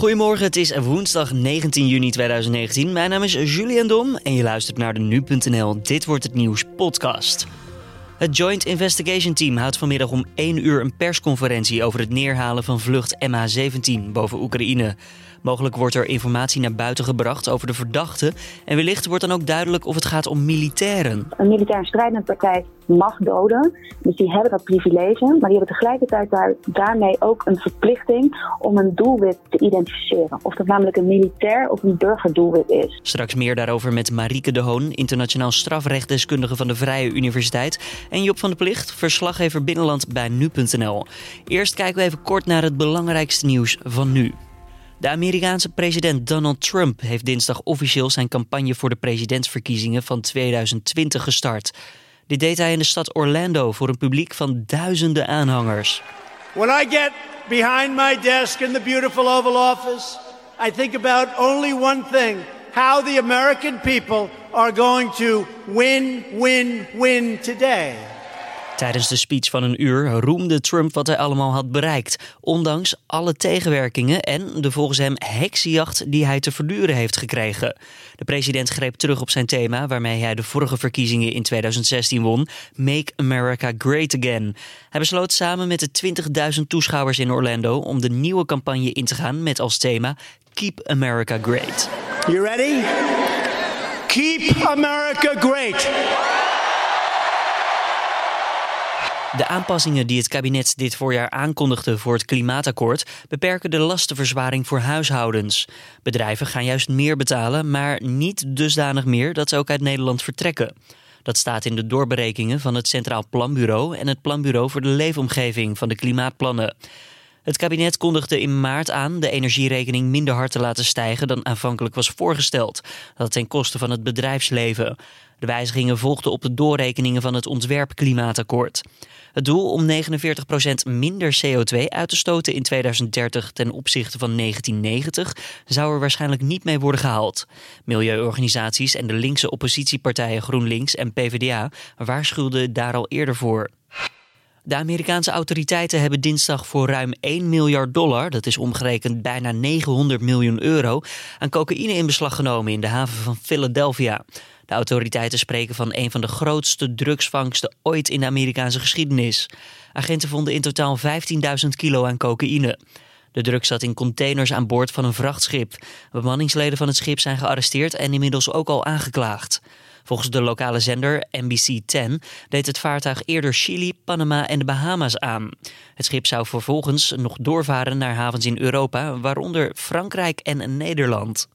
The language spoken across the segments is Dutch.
Goedemorgen, het is woensdag 19 juni 2019. Mijn naam is Julian Dom en je luistert naar de Nu.nl Dit Wordt Het Nieuws podcast. Het Joint Investigation Team houdt vanmiddag om 1 uur een persconferentie over het neerhalen van vlucht MH17 boven Oekraïne. Mogelijk wordt er informatie naar buiten gebracht over de verdachte. En wellicht wordt dan ook duidelijk of het gaat om militairen. Een militair strijdende partij mag doden. Dus die hebben dat privilege. Maar die hebben tegelijkertijd daar, daarmee ook een verplichting om een doelwit te identificeren. Of dat namelijk een militair of een burgerdoelwit is. Straks meer daarover met Marieke de Hoon, internationaal strafrechtdeskundige van de Vrije Universiteit. En Job van de Plicht, verslaggever Binnenland bij nu.nl. Eerst kijken we even kort naar het belangrijkste nieuws van nu. De Amerikaanse president Donald Trump heeft dinsdag officieel zijn campagne voor de presidentsverkiezingen van 2020 gestart. Dit deed hij in de stad Orlando voor een publiek van duizenden aanhangers. When I get behind my desk in the beautiful Oval Office, I think about only one thing: how the American people are going to win, win, win today. Tijdens de speech van een uur roemde Trump wat hij allemaal had bereikt, ondanks alle tegenwerkingen en de volgens hem heksenjacht die hij te verduren heeft gekregen. De president greep terug op zijn thema waarmee hij de vorige verkiezingen in 2016 won: Make America Great Again. Hij besloot samen met de 20.000 toeschouwers in Orlando om de nieuwe campagne in te gaan met als thema Keep America Great. You ready? Keep America Great. De aanpassingen die het kabinet dit voorjaar aankondigde voor het klimaatakkoord beperken de lastenverzwaring voor huishoudens. Bedrijven gaan juist meer betalen, maar niet dusdanig meer dat ze ook uit Nederland vertrekken. Dat staat in de doorberekeningen van het Centraal Planbureau en het Planbureau voor de Leefomgeving van de klimaatplannen. Het kabinet kondigde in maart aan de energierekening minder hard te laten stijgen dan aanvankelijk was voorgesteld. Dat ten koste van het bedrijfsleven. De wijzigingen volgden op de doorrekeningen van het ontwerp Klimaatakkoord. Het doel om 49% minder CO2 uit te stoten in 2030 ten opzichte van 1990 zou er waarschijnlijk niet mee worden gehaald. Milieuorganisaties en de linkse oppositiepartijen GroenLinks en PvdA waarschuwden daar al eerder voor. De Amerikaanse autoriteiten hebben dinsdag voor ruim 1 miljard dollar, dat is omgerekend bijna 900 miljoen euro, aan cocaïne in beslag genomen in de haven van Philadelphia. De autoriteiten spreken van een van de grootste drugsvangsten ooit in de Amerikaanse geschiedenis. Agenten vonden in totaal 15.000 kilo aan cocaïne. De drugs zat in containers aan boord van een vrachtschip. Bemanningsleden van het schip zijn gearresteerd en inmiddels ook al aangeklaagd. Volgens de lokale zender NBC 10 deed het vaartuig eerder Chili, Panama en de Bahama's aan. Het schip zou vervolgens nog doorvaren naar havens in Europa, waaronder Frankrijk en Nederland.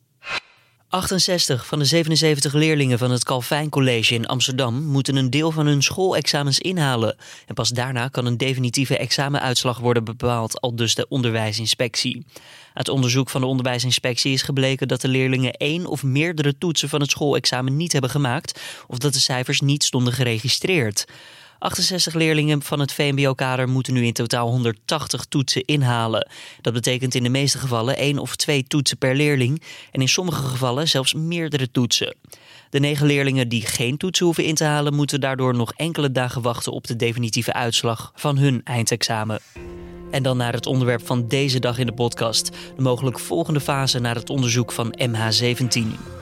68 van de 77 leerlingen van het Calvijn College in Amsterdam moeten een deel van hun schoolexamens inhalen. En pas daarna kan een definitieve examenuitslag worden bepaald, al dus de onderwijsinspectie. Uit onderzoek van de onderwijsinspectie is gebleken dat de leerlingen één of meerdere toetsen van het schoolexamen niet hebben gemaakt of dat de cijfers niet stonden geregistreerd. 68 leerlingen van het VMBO-kader moeten nu in totaal 180 toetsen inhalen. Dat betekent in de meeste gevallen één of twee toetsen per leerling en in sommige gevallen zelfs meerdere toetsen. De negen leerlingen die geen toetsen hoeven in te halen, moeten daardoor nog enkele dagen wachten op de definitieve uitslag van hun eindexamen. En dan naar het onderwerp van deze dag in de podcast: de mogelijk volgende fase naar het onderzoek van MH17.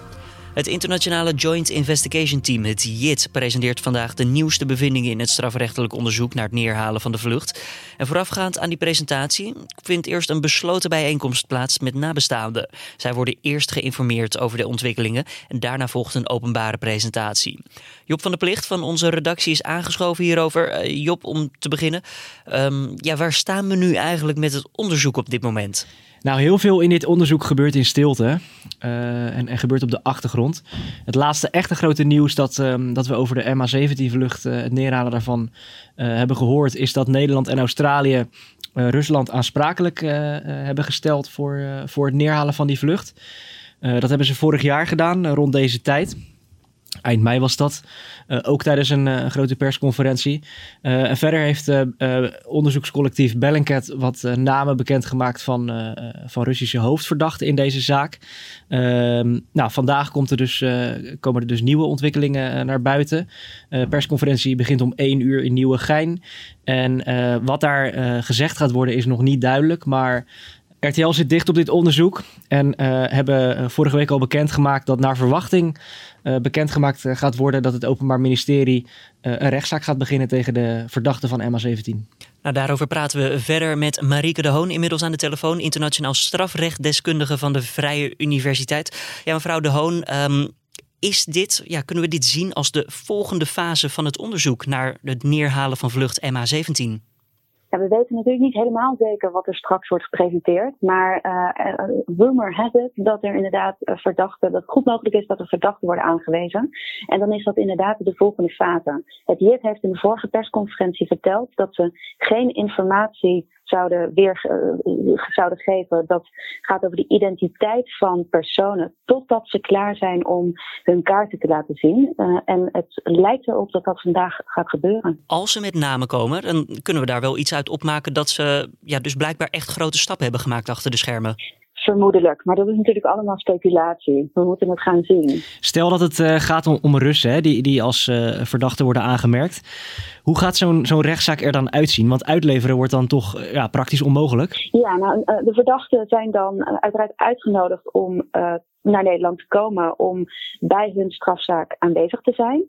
Het internationale Joint Investigation Team, het JIT, presenteert vandaag de nieuwste bevindingen in het strafrechtelijk onderzoek naar het neerhalen van de vlucht. En voorafgaand aan die presentatie vindt eerst een besloten bijeenkomst plaats met nabestaanden. Zij worden eerst geïnformeerd over de ontwikkelingen en daarna volgt een openbare presentatie. Job van der Plicht van onze redactie is aangeschoven hierover. Uh, Job, om te beginnen, um, ja, waar staan we nu eigenlijk met het onderzoek op dit moment? Nou, heel veel in dit onderzoek gebeurt in stilte uh, en, en, gebeurt op de achtergrond. Het laatste echte grote nieuws dat, um, dat we over de MH17-vlucht, uh, het neerhalen daarvan, uh, hebben gehoord, is dat Nederland en Australië Rusland aansprakelijk hebben gesteld voor, voor het neerhalen van die vlucht. dat hebben ze vorig jaar gedaan, rond deze tijd. Eind mei was dat. Uh, ook tijdens een uh, grote persconferentie. En verder heeft onderzoekscollectief Bellingcat wat namen bekendgemaakt van, van Russische hoofdverdachten in deze zaak. Ehm, nou, vandaag komt er dus, komen er dus nieuwe ontwikkelingen naar buiten. persconferentie begint om één uur in Nieuwegein. En wat daar gezegd gaat worden is nog niet duidelijk. Maar RTL zit dicht op dit onderzoek en uh, hebben vorige week al bekendgemaakt dat naar verwachting uh, bekendgemaakt gaat worden dat het Openbaar Ministerie een rechtszaak gaat beginnen tegen de verdachte van MH17. Nou, daarover praten we verder met Marieke de Hoon, inmiddels aan de telefoon, internationaal strafrechtdeskundige van de Vrije Universiteit. Ja, mevrouw de Hoon, um, is dit, ja, kunnen we dit zien als de volgende fase van het onderzoek naar het neerhalen van vlucht MH17? Ja, we weten natuurlijk niet helemaal zeker wat er straks wordt gepresenteerd. Maar uh, rumor has it dat er inderdaad verdachten, dat het goed mogelijk is dat er verdachten worden aangewezen. En dan is dat inderdaad de volgende fase. Het JIT heeft in de vorige persconferentie verteld dat ze geen informatie zouden weer uh, zouden geven. Dat gaat over de identiteit van personen totdat ze klaar zijn om hun kaarten te laten zien. Uh, en het lijkt erop dat dat vandaag gaat gebeuren. Als ze met namen komen, dan kunnen we daar wel iets uit opmaken dat ze ja, dus blijkbaar echt grote stappen hebben gemaakt achter de schermen. Vermoedelijk, maar dat is natuurlijk allemaal speculatie. We moeten het gaan zien. Stel dat het uh, gaat om, om Russen, hè, die, die als uh, verdachten worden aangemerkt. Hoe gaat zo'n zo'n rechtszaak er dan uitzien? Want uitleveren wordt dan toch uh, ja, praktisch onmogelijk? Ja, nou, de verdachten zijn dan uiteraard uitgenodigd om naar Nederland te komen om bij hun strafzaak aanwezig te zijn.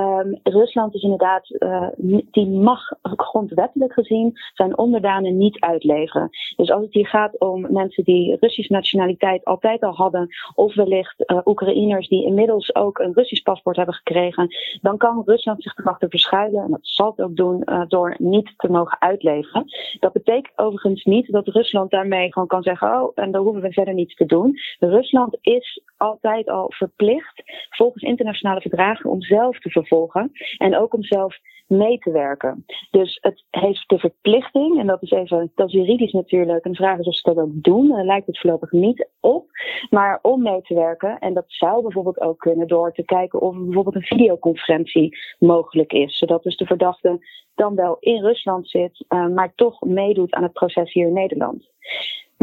Um, Rusland is inderdaad, uh, die mag grondwettelijk gezien zijn onderdanen niet uitleveren. Dus als het hier gaat om mensen die Russische nationaliteit altijd al hadden, of wellicht uh, Oekraïners die inmiddels ook een Russisch paspoort hebben gekregen, dan kan Rusland zich erachter verschuilen, en zal het ook doen, uh, door niet te mogen uitleveren. Dat betekent overigens niet dat Rusland daarmee gewoon kan zeggen, oh, en dan hoeven we verder niets te doen. Rusland is altijd al verplicht, volgens internationale verdragen, om zelf te vervolgen en ook om zelf mee te werken. Dus het heeft de verplichting, en dat is even, dat is juridisch natuurlijk, een vraag is of ze dat ook doen. Daar lijkt het voorlopig niet op. Maar om mee te werken, en dat zou bijvoorbeeld ook kunnen door te kijken of bijvoorbeeld een videoconferentie mogelijk is. Zodat dus de verdachte dan wel in Rusland zit, uh, maar toch meedoet aan het proces hier in Nederland.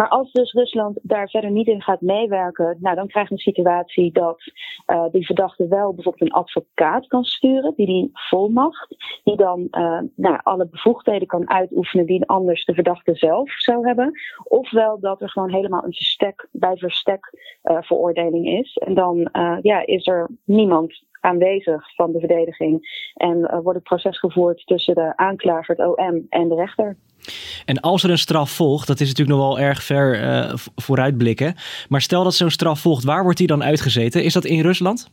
Maar als dus Rusland daar verder niet in gaat meewerken, nou, dan krijg je een situatie dat uh, die verdachte wel bijvoorbeeld een advocaat kan sturen, die die volmacht, die dan uh, nou, alle bevoegdheden kan uitoefenen die anders de verdachte zelf zou hebben. Ofwel dat er gewoon helemaal een verstek bij verstek uh, veroordeling is. En dan ja, is er niemand aanwezig van de verdediging en wordt het proces gevoerd tussen de aanklager, het OM en de rechter. En als er een straf volgt, dat is natuurlijk nog wel erg ver uh, vooruitblikken. Maar stel dat zo'n straf volgt, waar wordt die dan uitgezeten? Is dat in Rusland?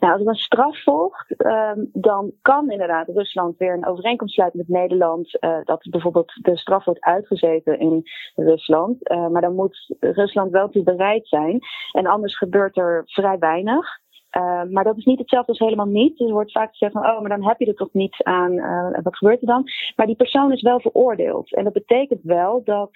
Nou, als er een straf volgt, um, dan kan inderdaad Rusland weer een overeenkomst sluiten met Nederland. Uh, dat bijvoorbeeld de straf wordt uitgezeten in Rusland. Uh, maar dan moet Rusland wel toe bereid zijn. En anders gebeurt er vrij weinig. Uh, maar dat is niet hetzelfde als helemaal niet. Dus er wordt vaak gezegd van, oh, maar dan heb je er toch niets aan. Uh, wat gebeurt er dan? Maar die persoon is wel veroordeeld. En dat betekent wel dat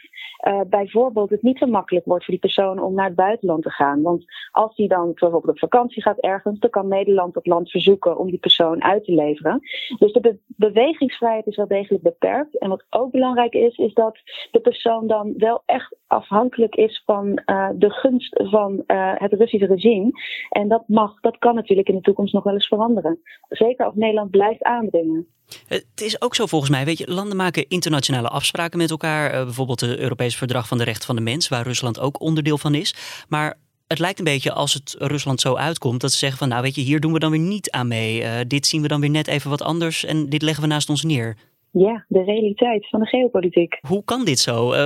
uh, bijvoorbeeld het niet zo makkelijk wordt voor die persoon om naar het buitenland te gaan. Want als die dan bijvoorbeeld op vakantie gaat ergens, dan kan Nederland dat land verzoeken om die persoon uit te leveren. Dus de be bewegingsvrijheid is wel degelijk beperkt. En wat ook belangrijk is, is dat de persoon dan wel echt afhankelijk is van de gunst van het Russische regime. En dat mag dat kan natuurlijk in de toekomst nog wel eens veranderen. Zeker als Nederland blijft aandringen. Het is ook zo volgens mij, weet je, landen maken internationale afspraken met elkaar. Uh, bijvoorbeeld het Europese Verdrag van de Rechten van de Mens, waar Rusland ook onderdeel van is. Maar het lijkt een beetje als het Rusland zo uitkomt dat ze zeggen van nou weet je, hier doen we dan weer niet aan mee. Uh, dit zien we dan weer net even wat anders en dit leggen we naast ons neer. Ja, de realiteit van de geopolitiek. Hoe kan dit zo? Uh,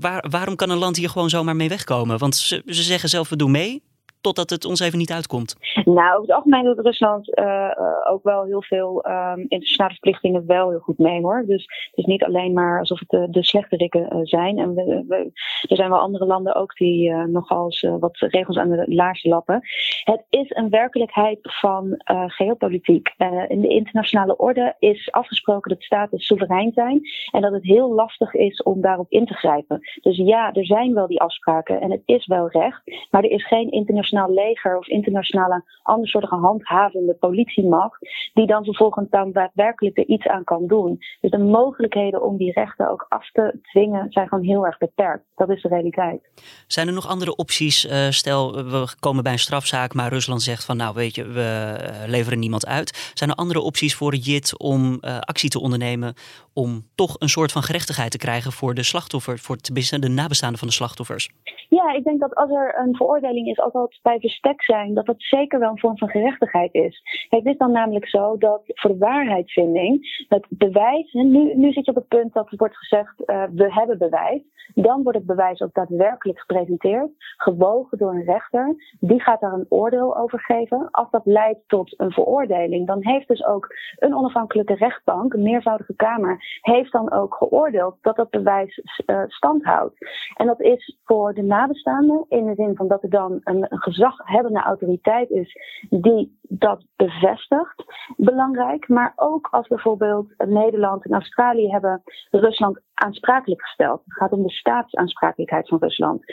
waar, waarom kan een land hier gewoon zomaar mee wegkomen? Want ze, ze zeggen zelf we doen mee, totdat het ons even niet uitkomt? Nou, over het algemeen doet Rusland uh, ook wel heel veel um, internationale verplichtingen wel heel goed mee hoor. Dus het is niet alleen maar alsof het de, de slechterikken uh, zijn. En we, er zijn wel andere landen ook die uh, nogal wat regels aan de laars lappen. Het is een werkelijkheid van geopolitiek. in de internationale orde is afgesproken dat staten soeverein zijn en dat het heel lastig is om daarop in te grijpen. Dus ja, er zijn wel die afspraken en het is wel recht, maar er is geen internationale internationaal leger of internationale andersoortige handhavende politiemacht, die dan vervolgens dan daadwerkelijk er iets aan kan doen. Dus de mogelijkheden om die rechten ook af te dwingen zijn gewoon heel erg beperkt. Dat is de realiteit. Zijn er nog andere opties? Uh, stel, we komen bij een strafzaak, maar Rusland zegt van nou weet je, we uh, leveren niemand uit. Zijn er andere opties voor JIT om uh, actie te ondernemen om toch een soort van gerechtigheid te krijgen voor de slachtoffer, voor de nabestaanden van de slachtoffers? Ja, ik denk dat als er een veroordeling is, als bij verstek zijn, dat dat zeker wel een vorm van gerechtigheid is. het is dan namelijk zo dat voor de waarheidsvinding, het bewijs, nu, nu zit je op het punt dat er wordt gezegd, uh, we hebben bewijs. Dan wordt het bewijs ook daadwerkelijk gepresenteerd, gewogen door een rechter. Die gaat daar een oordeel over geven. Als dat leidt tot een veroordeling, dan heeft dus ook een onafhankelijke rechtbank, een meervoudige kamer, heeft dan ook geoordeeld dat dat bewijs uh, stand houdt. En dat is voor de nabestaanden in de zin van dat er dan een gezaghebbende autoriteit is die dat bevestigt. Belangrijk. Maar ook als bijvoorbeeld Nederland en Australië hebben Rusland aansprakelijk gesteld. Het gaat om de staatsaansprakelijkheid van Rusland.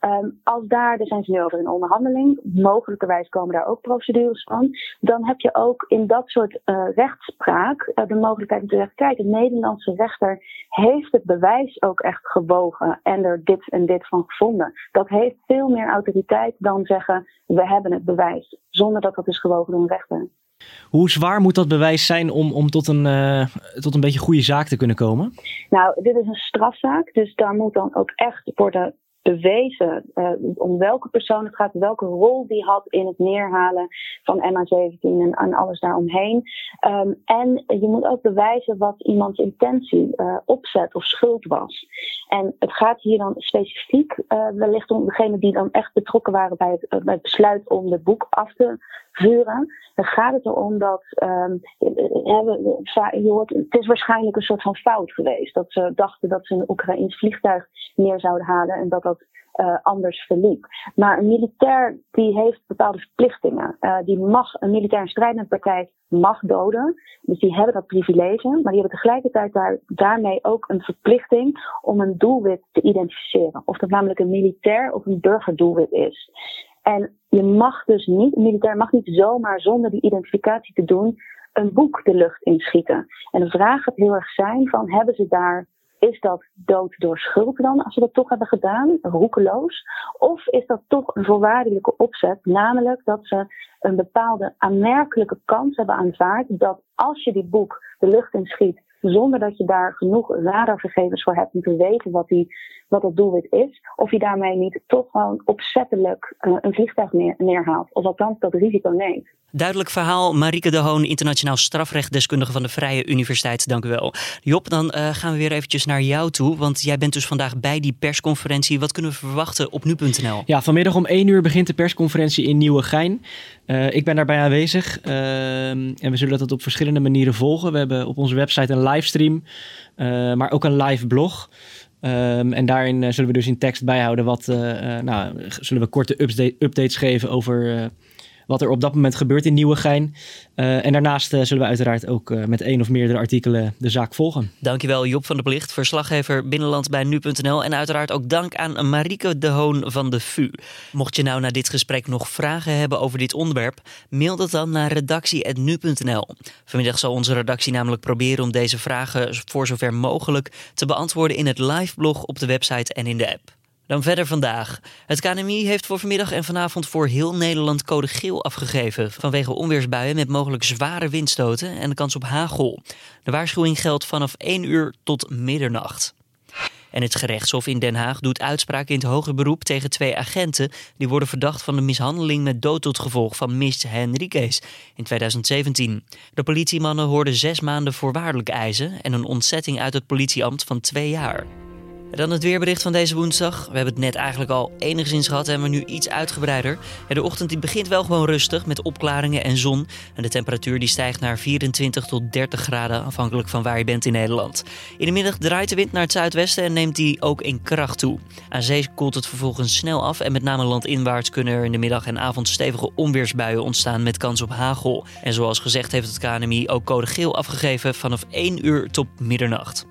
Um, als daar, daar zijn ze nu over in onderhandeling, mogelijkerwijs komen daar ook procedures van, dan heb je ook in dat soort uh, rechtspraak uh, de mogelijkheid om te zeggen, kijk, de Nederlandse rechter heeft het bewijs ook echt gewogen en er dit en dit van gevonden. Dat heeft veel meer autoriteit dan zeggen, we hebben het bewijs, zonder dat dat is gewogen door een rechter. Hoe zwaar moet dat bewijs zijn om, om tot, een, uh, tot een beetje goede zaak te kunnen komen? Nou, dit is een strafzaak, dus daar moet dan ook echt worden bewezen uh, om welke persoon het gaat, welke rol die had in het neerhalen van MH17 en, en alles daaromheen. Um, en je moet ook bewijzen wat iemands intentie, uh, opzet of schuld was. En het gaat hier dan specifiek uh, wellicht om degenen die dan echt betrokken waren bij het, bij het besluit om het boek af te vuren. Dan gaat het erom dat um, je hoort, het is waarschijnlijk een soort van fout geweest. Dat ze dachten dat ze een Oekraïns vliegtuig neer zouden halen en dat dat uh, anders verliep. Maar een militair die heeft bepaalde verplichtingen. Uh, die mag, een militair strijdende partij mag doden. Dus die hebben dat privilege. Maar die hebben tegelijkertijd daar, daarmee ook een verplichting om een doelwit te identificeren. Of dat namelijk een militair of een burgerdoelwit is. En je mag dus niet, een militair mag niet zomaar zonder die identificatie te doen een boek de lucht inschieten. En de vraag gaat heel erg zijn van hebben ze daar is dat dood door schuld dan, als ze dat toch hebben gedaan, roekeloos? Of is dat toch een voorwaardelijke opzet, namelijk dat ze een bepaalde aanmerkelijke kans hebben aanvaard dat als je die boek de lucht inschiet, zonder dat je daar genoeg radargegevens voor hebt om te weten wat, die, wat het doelwit is, of je daarmee niet toch gewoon opzettelijk uh, een vliegtuig neer, neerhaalt, of althans dat risico neemt. Duidelijk verhaal. Marieke de Hoon, internationaal strafrechtdeskundige van de Vrije Universiteit. Dank u wel. Job, dan uh, gaan we weer eventjes naar jou toe. Want jij bent dus vandaag bij die persconferentie. Wat kunnen we verwachten op nu.nl? Ja, vanmiddag om 1 uur begint de persconferentie in Nieuwegein. Uh, ik ben daarbij aanwezig. Uh, en we zullen dat op verschillende manieren volgen. We hebben op onze website een livestream, maar ook een live blog. Um, en daarin zullen we dus in tekst bijhouden wat, nou, zullen we korte updates geven over wat er op dat moment gebeurt in Nieuwegein. Uh, en daarnaast uh, zullen we uiteraard ook uh, met één of meerdere artikelen de zaak volgen. Dankjewel Job van der Plicht, verslaggever Binnenland bij Nu.nl. En uiteraard ook dank aan Marieke de Hoon van de VU. Mocht je nou na dit gesprek nog vragen hebben over dit onderwerp, mail dat dan naar redactie.nu.nl. Vanmiddag zal onze redactie namelijk proberen om deze vragen voor zover mogelijk te beantwoorden in het live blog op de website en in de app. Dan verder vandaag. Het KNMI heeft voor vanmiddag en vanavond voor heel Nederland code geel afgegeven. Vanwege onweersbuien met mogelijk zware windstoten en de kans op hagel. De waarschuwing geldt vanaf 1 uur tot middernacht. En het gerechtshof in Den Haag doet uitspraak in het hoger beroep tegen twee agenten. Die worden verdacht van de mishandeling met dood tot gevolg van Miss Henriquez in 2017. De politiemannen hoorden zes maanden voorwaardelijk eisen en een ontzetting uit het politieambt van twee jaar. Dan het weerbericht van deze woensdag. We hebben het net eigenlijk al enigszins gehad, maar nu iets uitgebreider. De ochtend die begint wel gewoon rustig met opklaringen en zon. En de temperatuur die stijgt naar 24 tot 30 graden, afhankelijk van waar je bent in Nederland. In de middag draait de wind naar het zuidwesten en neemt die ook in kracht toe. Aan zee koelt het vervolgens snel af en met name landinwaarts kunnen er in de middag en avond stevige onweersbuien ontstaan met kans op hagel. En zoals gezegd heeft het KNMI ook code geel afgegeven vanaf 1 uur tot middernacht.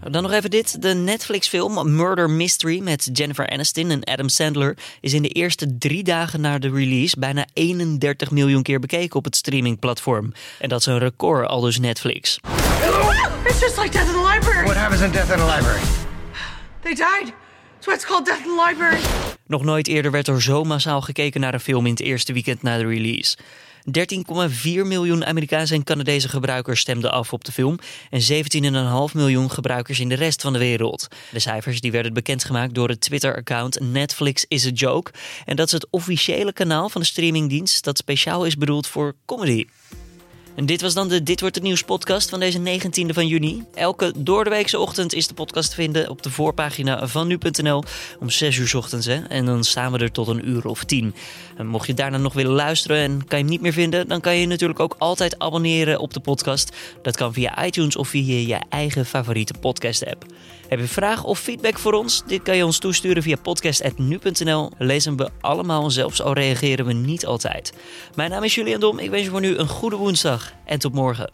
Dan nog even dit. De Netflix-film Murder Mystery met Jennifer Aniston en Adam Sandler is in de eerste drie dagen na de release bijna 31 miljoen keer bekeken op het streamingplatform. En dat is een record, al dus Netflix. It's just like death in the library. What happens in Death in the Library? They died. That's why it's called death in the library. Nog nooit eerder werd er zo massaal gekeken naar een film in het eerste weekend na de release. 13,4 miljoen Amerikaanse en Canadese gebruikers stemden af op de film en 17,5 miljoen gebruikers in de rest van de wereld. De cijfers die werden bekendgemaakt door het Twitter-account Netflix is a Joke en dat is het officiële kanaal van de streamingdienst dat speciaal is bedoeld voor comedy. En dit was dan de Dit Wordt Het Nieuws podcast van deze 19e van juni. Elke doordeweekse ochtend is de podcast te vinden op de voorpagina van nu.nl om 6 uur ochtends. Hè? En dan staan we er tot een uur of 10. En mocht je daarna nog willen luisteren en kan je hem niet meer vinden, dan kan je natuurlijk ook altijd abonneren op de podcast. Dat kan via iTunes of via je eigen favoriete podcast app. Heb je vragen of feedback voor ons? Dit kan je ons toesturen via podcast.nu.nl. Lezen we allemaal, zelfs al reageren we niet altijd. Mijn naam is Julian Dom. Ik wens je voor nu een goede woensdag en tot morgen.